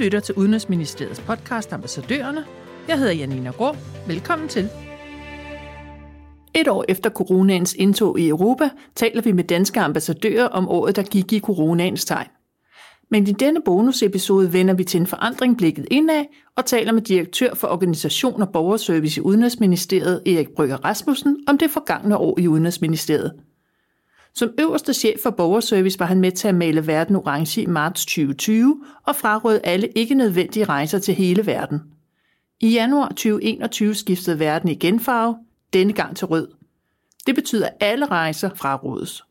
lytter til Udenrigsministeriets podcast Ambassadørerne. Jeg hedder Janina Grå. Velkommen til. Et år efter coronaens indtog i Europa, taler vi med danske ambassadører om året, der gik i coronaens tegn. Men i denne bonusepisode vender vi til en forandring blikket indad og taler med direktør for Organisation og Borgerservice i Udenrigsministeriet, Erik Brygger Rasmussen, om det forgangne år i Udenrigsministeriet. Som øverste chef for borgerservice var han med til at male verden orange i marts 2020 og frarådede alle ikke nødvendige rejser til hele verden. I januar 2021 skiftede verden igen farve, denne gang til rød. Det betyder, at alle rejser frarådes.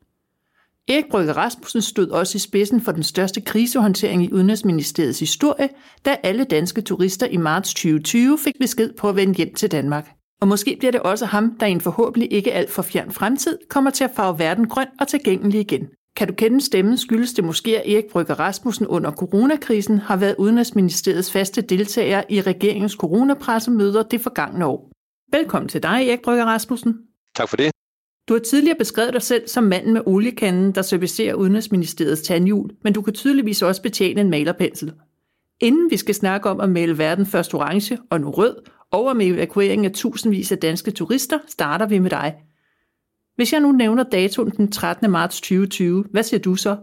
Erik Brygger Rasmussen stod også i spidsen for den største krisehåndtering i Udenrigsministeriets historie, da alle danske turister i marts 2020 fik besked på at vende hjem til Danmark. Og måske bliver det også ham, der i en forhåbentlig ikke alt for fjern fremtid kommer til at farve verden grøn og tilgængelig igen. Kan du kende stemmen, skyldes det måske, at Erik Brygger Rasmussen under coronakrisen har været Udenrigsministeriets faste deltager i regeringens coronapressemøder det forgangne år. Velkommen til dig, Erik Brygger Rasmussen. Tak for det. Du har tidligere beskrevet dig selv som manden med oliekanden, der servicerer Udenrigsministeriets tandhjul, men du kan tydeligvis også betjene en malerpensel. Inden vi skal snakke om at male verden først orange og nu rød, og om evakueringen af tusindvis af danske turister, starter vi med dig. Hvis jeg nu nævner datoen den 13. marts 2020, hvad siger du så?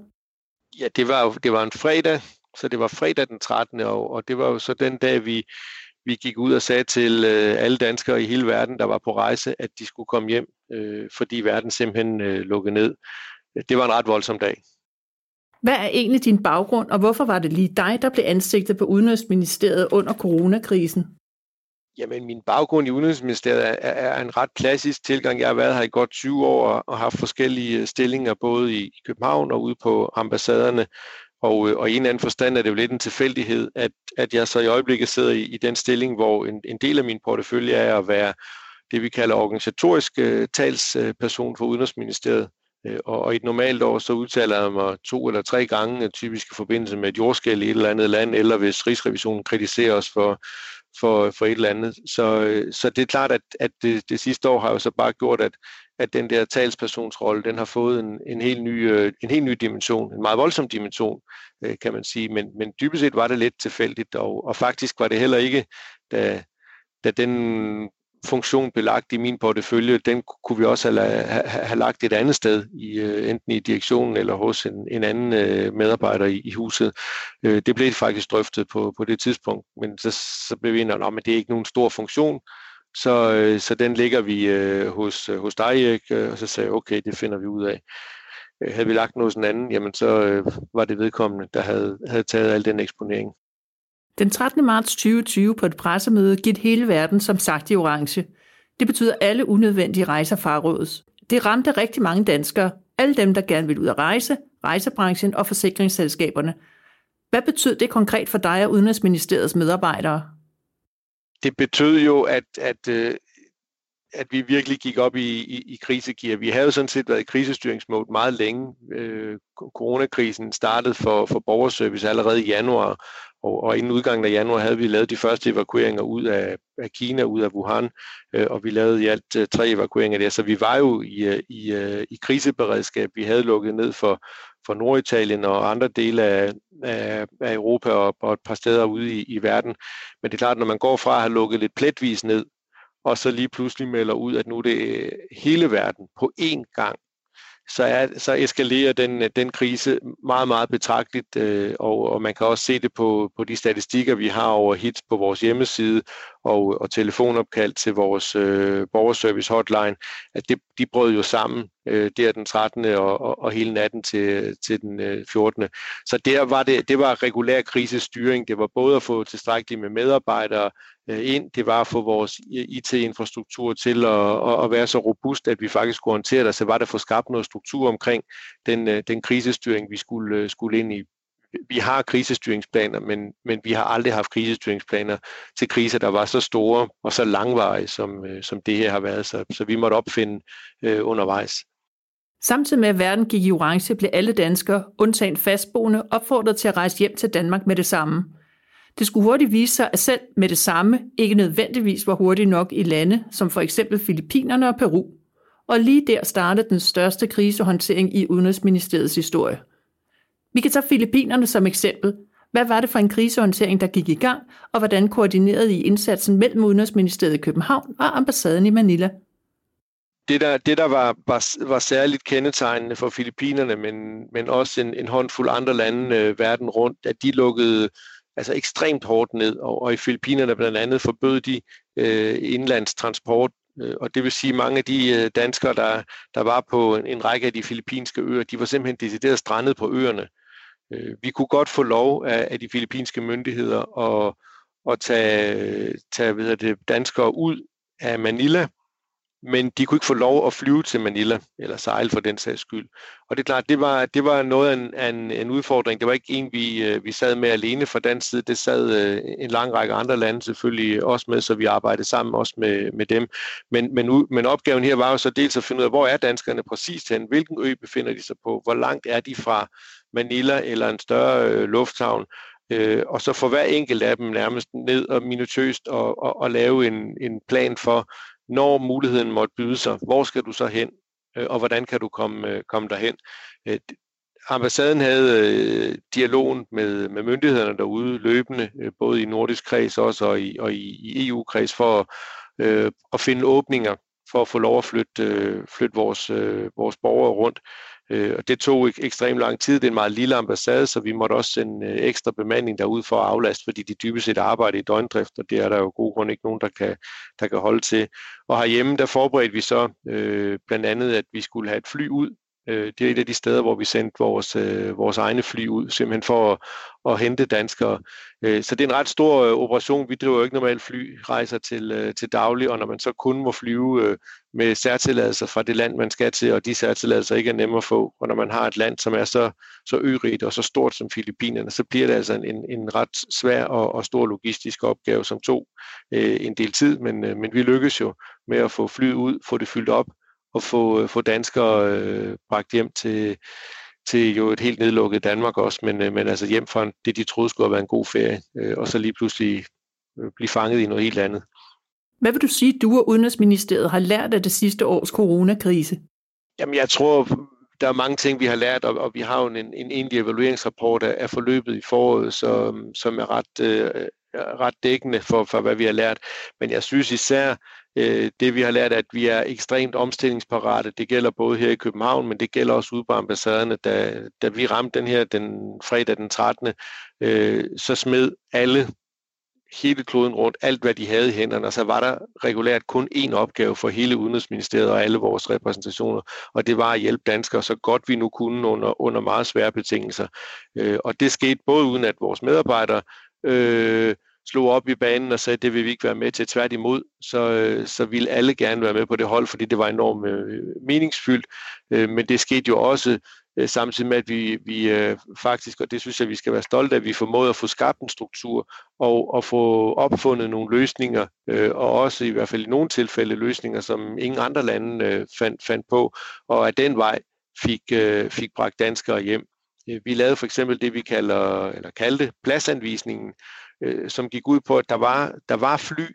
Ja, det var, det var en fredag, så det var fredag den 13. Og, og det var jo så den dag, vi, vi gik ud og sagde til øh, alle danskere i hele verden, der var på rejse, at de skulle komme hjem, øh, fordi verden simpelthen øh, lukkede ned. Det var en ret voldsom dag. Hvad er egentlig din baggrund, og hvorfor var det lige dig, der blev ansigtet på Udenrigsministeriet under coronakrisen? Jamen, min baggrund i Udenrigsministeriet er, er en ret klassisk tilgang. Jeg har været her i godt 20 år og haft forskellige øh, stillinger, både i København og ude på ambassaderne. Og, øh, og i en eller anden forstand er det jo lidt en tilfældighed, at, at jeg så i øjeblikket sidder i, i den stilling, hvor en, en del af min portefølje er at være det, vi kalder organisatorisk uh, talsperson for Udenrigsministeriet. Og, og i et normalt år, så udtaler jeg mig to eller tre gange, typisk i forbindelse med et jordskæld i et eller andet land, eller hvis Rigsrevisionen kritiserer os for, for, for et eller andet. Så, øh, så det er klart, at, at det, det sidste år har jo så bare gjort, at, at den der talspersonsrolle, den har fået en, en, helt ny, øh, en helt ny dimension, en meget voldsom dimension, øh, kan man sige. Men, men dybest set var det lidt tilfældigt, og, og faktisk var det heller ikke, da, da den funktion blev lagt i min portefølje, den kunne vi også have, have, have lagt et andet sted, i, øh, enten i direktionen eller hos en, en anden øh, medarbejder i, i huset. Øh, det blev faktisk drøftet på, på det tidspunkt, men så, så blev vi enige om, at det er ikke nogen stor funktion, så, så den ligger vi hos, hos dig, Erik, og så sagde jeg, okay, det finder vi ud af. Havde vi lagt noget sådan anden, jamen så var det vedkommende, der havde, havde taget al den eksponering. Den 13. marts 2020 på et pressemøde gik hele verden som sagt i orange. Det betyder, alle unødvendige rejser farrådes. Det ramte rigtig mange danskere, alle dem, der gerne vil ud at rejse, rejsebranchen og forsikringsselskaberne. Hvad betød det konkret for dig og Udenrigsministeriets medarbejdere? Det betød jo, at, at, øh, at vi virkelig gik op i, i, i krisegear. Vi havde sådan set været i krisestyringsmode meget længe. Øh, coronakrisen startede for, for borgerservice allerede i januar, og, og inden udgangen af januar havde vi lavet de første evakueringer ud af, af Kina, ud af Wuhan, øh, og vi lavede i alt øh, tre evakueringer der. Så vi var jo i, øh, i, øh, i kriseberedskab. Vi havde lukket ned for, for Norditalien og andre dele af, af, af Europa og, og et par steder ude i, i verden. Men det er klart, når man går fra at have lukket lidt pletvis ned, og så lige pludselig melder ud, at nu er det øh, hele verden på én gang, så, er, så eskalerer den, øh, den krise meget, meget betragteligt, øh, og, og man kan også se det på, på de statistikker, vi har over hits på vores hjemmeside og, og telefonopkald til vores øh, borgerservice hotline, at det, de brød jo sammen øh, der den 13. Og, og, og hele natten til, til den øh, 14. Så der var det, det var regulær krisestyring. Det var både at få tilstrækkeligt med medarbejdere Øh, ind, det var at få vores IT-infrastruktur til at, at, at være så robust, at vi faktisk kunne håndtere det. Så var det at få skabt noget struktur omkring den, øh, den krisestyring, vi skulle, øh, skulle ind i vi har krisestyringsplaner, men, men vi har aldrig haft krisestyringsplaner til kriser, der var så store og så langvarige, som, som det her har været. Så, så vi måtte opfinde øh, undervejs. Samtidig med, at verden gik i orange, blev alle danskere, undtagen fastboende, opfordret til at rejse hjem til Danmark med det samme. Det skulle hurtigt vise sig, at selv med det samme ikke nødvendigvis var hurtigt nok i lande som for eksempel Filippinerne og Peru. Og lige der startede den største krisehåndtering i Udenrigsministeriets historie – vi kan tage Filippinerne som eksempel. Hvad var det for en krisehåndtering, der gik i gang, og hvordan koordinerede I indsatsen mellem Udenrigsministeriet i København og ambassaden i Manila? det der, det der var, var, var særligt kendetegnende for Filippinerne, men, men også en, en håndfuld andre lande øh, verden rundt, at de lukkede altså ekstremt hårdt ned, og, og i Filippinerne blandt andet forbød de øh, indlandstransport, øh, og det vil sige, at mange af de øh, danskere, der, der var på en, en række af de filippinske øer, de var simpelthen decideret strandet på øerne. Øh, vi kunne godt få lov af, af de filippinske myndigheder at, at tage, tage hvad det, danskere ud af Manila, men de kunne ikke få lov at flyve til Manila, eller sejle for den sags skyld. Og det er klart, det var, det var noget af en, af en, en udfordring. Det var ikke en, vi, øh, vi sad med alene fra den side. Det sad øh, en lang række andre lande selvfølgelig også med, så vi arbejdede sammen også med, med dem. Men, men, men opgaven her var jo så dels at finde ud af, hvor er danskerne præcis hen? Hvilken ø befinder de sig på? Hvor langt er de fra Manila eller en større øh, lufthavn? øh, og så for hver enkelt af dem nærmest ned og minutøst og, og, og lave en, en plan for, når muligheden måtte byde sig, hvor skal du så hen, øh, og hvordan kan du komme, øh, komme derhen. Øh, ambassaden havde dialogen med, med myndighederne derude løbende, både i nordisk kreds også og i, og i, i EU-kreds, for øh, at finde åbninger for at få lov at flytte, flytte vores, vores borgere rundt. Øh, og det tog ek- ekstremt lang tid. Det er en meget lille ambassade, så vi måtte også sende øh, ekstra bemanding derud for at aflaste, fordi de dybest set arbejder i døgndrift, og det er der jo god grund ikke nogen, der kan, der kan holde til. Og herhjemme, der forberedte vi så øh, blandt andet, at vi skulle have et fly ud Øh, det er et af de steder, hvor vi sendte vores, øh, vores egne fly ud, simpelthen for at, at hente danskere. Øh, så det er en ret stor øh, operation. Vi driver jo ikke normalt flyrejser til, øh, til daglig, og når man så kun må flyve øh, med særtilladelser fra det land, man skal til, og de særtilladelser ikke er nemme at få, og når man har et land, som er så, så ørigt og så stort som Filippinerne, så bliver det altså en, en ret svær og, og stor logistisk opgave, som tog øh, en del tid, men, øh, men vi lykkes jo med at få flyet ud, få det fyldt op, at få, øh, få danskere øh, bragt hjem til, til jo et helt nedlukket Danmark også, men, øh, men altså hjem fra det, de troede skulle have været en god ferie, øh, og så lige pludselig øh, blive fanget i noget helt andet. Hvad vil du sige, du og Udenrigsministeriet har lært af det sidste års coronakrise? Jamen jeg tror, der er mange ting, vi har lært, og, og vi har jo en, en egentlig evalueringsrapport af, af forløbet i foråret, som, som er ret, øh, ret dækkende for, for, hvad vi har lært. Men jeg synes især, øh, det vi har lært, at vi er ekstremt omstillingsparate. Det gælder både her i København, men det gælder også ude på ambassaderne. Da, da vi ramte den her den fredag den 13., øh, så smed alle hele kloden rundt, alt hvad de havde i hænderne, og så var der regulært kun én opgave for hele Udenrigsministeriet og alle vores repræsentationer, og det var at hjælpe danskere så godt vi nu kunne under, under meget svære betingelser. Øh, og det skete både uden at vores medarbejdere øh, slog op i banen og sagde, at det vil vi ikke være med til. Tværtimod, så, øh, så ville alle gerne være med på det hold, fordi det var enormt øh, meningsfyldt. Øh, men det skete jo også øh, samtidig med, at vi, vi øh, faktisk, og det synes jeg, vi skal være stolte af, at vi formåede at få skabt en struktur og, og få opfundet nogle løsninger, og også i hvert fald i nogle tilfælde løsninger, som ingen andre lande fandt, fandt på, og af den vej fik, fik bragt danskere hjem. Vi lavede for eksempel det, vi kalder, eller kaldte pladsanvisningen, øh, som gik ud på, at der var, der var fly,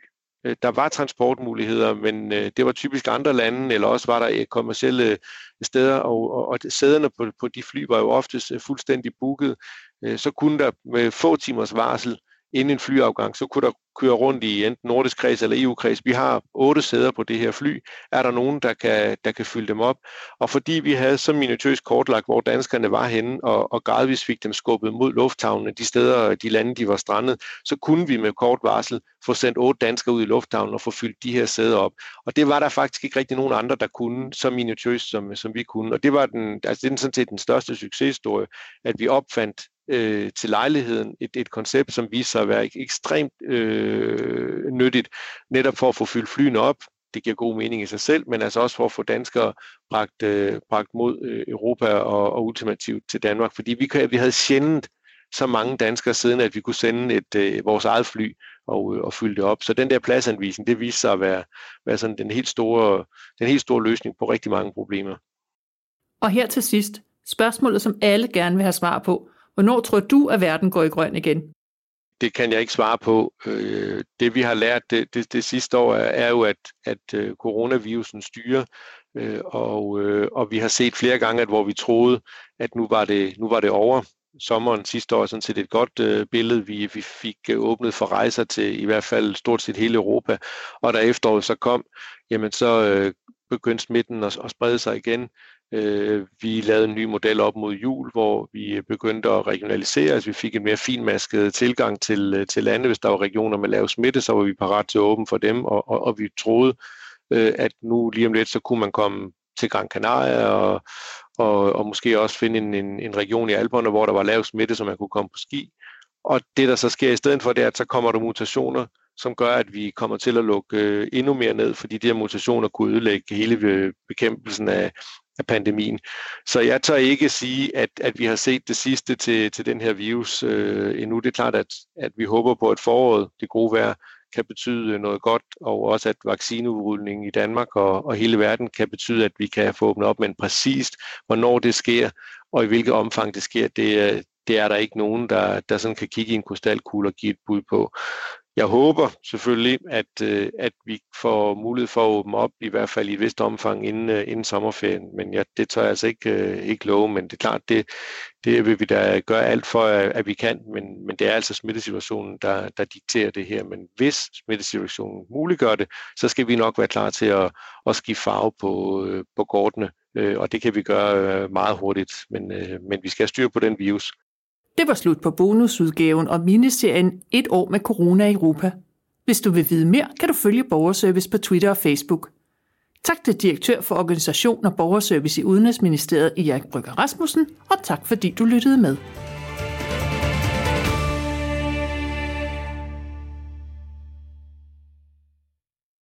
øh, der var transportmuligheder, men øh, det var typisk andre lande, eller også var der øh, kommersielle øh, steder, og, og, og sæderne på, på de fly var jo oftest øh, fuldstændig booket. Øh, så kunne der med få timers varsel inden en flyafgang, så kunne der køre rundt i enten nordisk kreds eller EU-kreds. Vi har otte sæder på det her fly. Er der nogen, der kan, der kan fylde dem op? Og fordi vi havde så minutøst kortlagt, hvor danskerne var henne, og, og gradvist fik dem skubbet mod lufthavnene, de steder, de lande, de var strandet, så kunne vi med kort varsel få sendt otte danskere ud i lufthavnen og få fyldt de her sæder op. Og det var der faktisk ikke rigtig nogen andre, der kunne så minutøst, som, som vi kunne. Og det var den, altså det er sådan set den største succeshistorie, at vi opfandt øh, til lejligheden et, et koncept, som viser sig at være ekstremt øh, nyttigt, netop for at få fyldt flyene op. Det giver god mening i sig selv, men altså også for at få danskere bragt, øh, bragt mod øh, Europa og, og ultimativt til Danmark, fordi vi, vi havde sjældent så mange danskere siden, at vi kunne sende et, øh, vores eget fly og, øh, og fylde det op. Så den der pladsanvisning, det viste sig at være, være sådan den, helt store, den helt store løsning på rigtig mange problemer. Og her til sidst, spørgsmålet, som alle gerne vil have svar på. Hvornår tror du, at verden går i grøn igen? Det kan jeg ikke svare på. Øh, det vi har lært det, det, det sidste år er, jo, at, at øh, coronavirusen styrer, øh, og, og vi har set flere gange, at hvor vi troede, at nu var det, nu var det over, sommeren sidste år sådan set et godt øh, billede. Vi, vi fik øh, åbnet for rejser til i hvert fald stort set hele Europa, og da efteråret så kom, jamen så øh, begyndte smitten at, at sprede sig igen. Øh, vi lavede en ny model op mod jul, hvor vi begyndte at regionalisere, altså vi fik en mere finmasket tilgang til, øh, til lande. Hvis der var regioner med lav smitte, så var vi parat til at åbne for dem, og, og, og vi troede, øh, at nu lige om lidt, så kunne man komme til Gran Canaria og, og, og måske også finde en, en, en region i Alperne, hvor der var lav smitte, så man kunne komme på ski. Og det, der så sker i stedet for det, er, at så kommer der mutationer, som gør, at vi kommer til at lukke øh, endnu mere ned, fordi de her mutationer kunne ødelægge hele øh, bekæmpelsen af, af pandemien. Så jeg tør ikke sige, at, at vi har set det sidste til, til den her virus øh, endnu. Det er klart, at, at vi håber på, at foråret, det gode vejr, kan betyde noget godt, og også at vaccineudrulningen i Danmark og, og hele verden kan betyde, at vi kan få åbnet op, men præcist, hvornår det sker, og i hvilket omfang det sker, det, øh, det er der ikke nogen, der, der sådan kan kigge i en krystalkugle og give et bud på. Jeg håber selvfølgelig, at, øh, at vi får mulighed for at åbne op, i hvert fald i et vist omfang inden, øh, inden sommerferien. Men ja, det tør jeg altså ikke, øh, ikke love, men det er klart, det, det vil vi da gøre alt for, øh, at vi kan, men, men det er altså smittesituationen, der, der dikterer det her. Men hvis smittesituationen muliggør det, så skal vi nok være klar til at, at skifte farve på, øh, på kortene, øh, og det kan vi gøre meget hurtigt, men, men vi skal have styr på den virus. Det var slut på bonusudgaven og miniserien Et år med corona i Europa. Hvis du vil vide mere, kan du følge Borgerservice på Twitter og Facebook. Tak til direktør for organisation og borgerservice i Udenrigsministeriet, Erik Brygger Rasmussen, og tak fordi du lyttede med.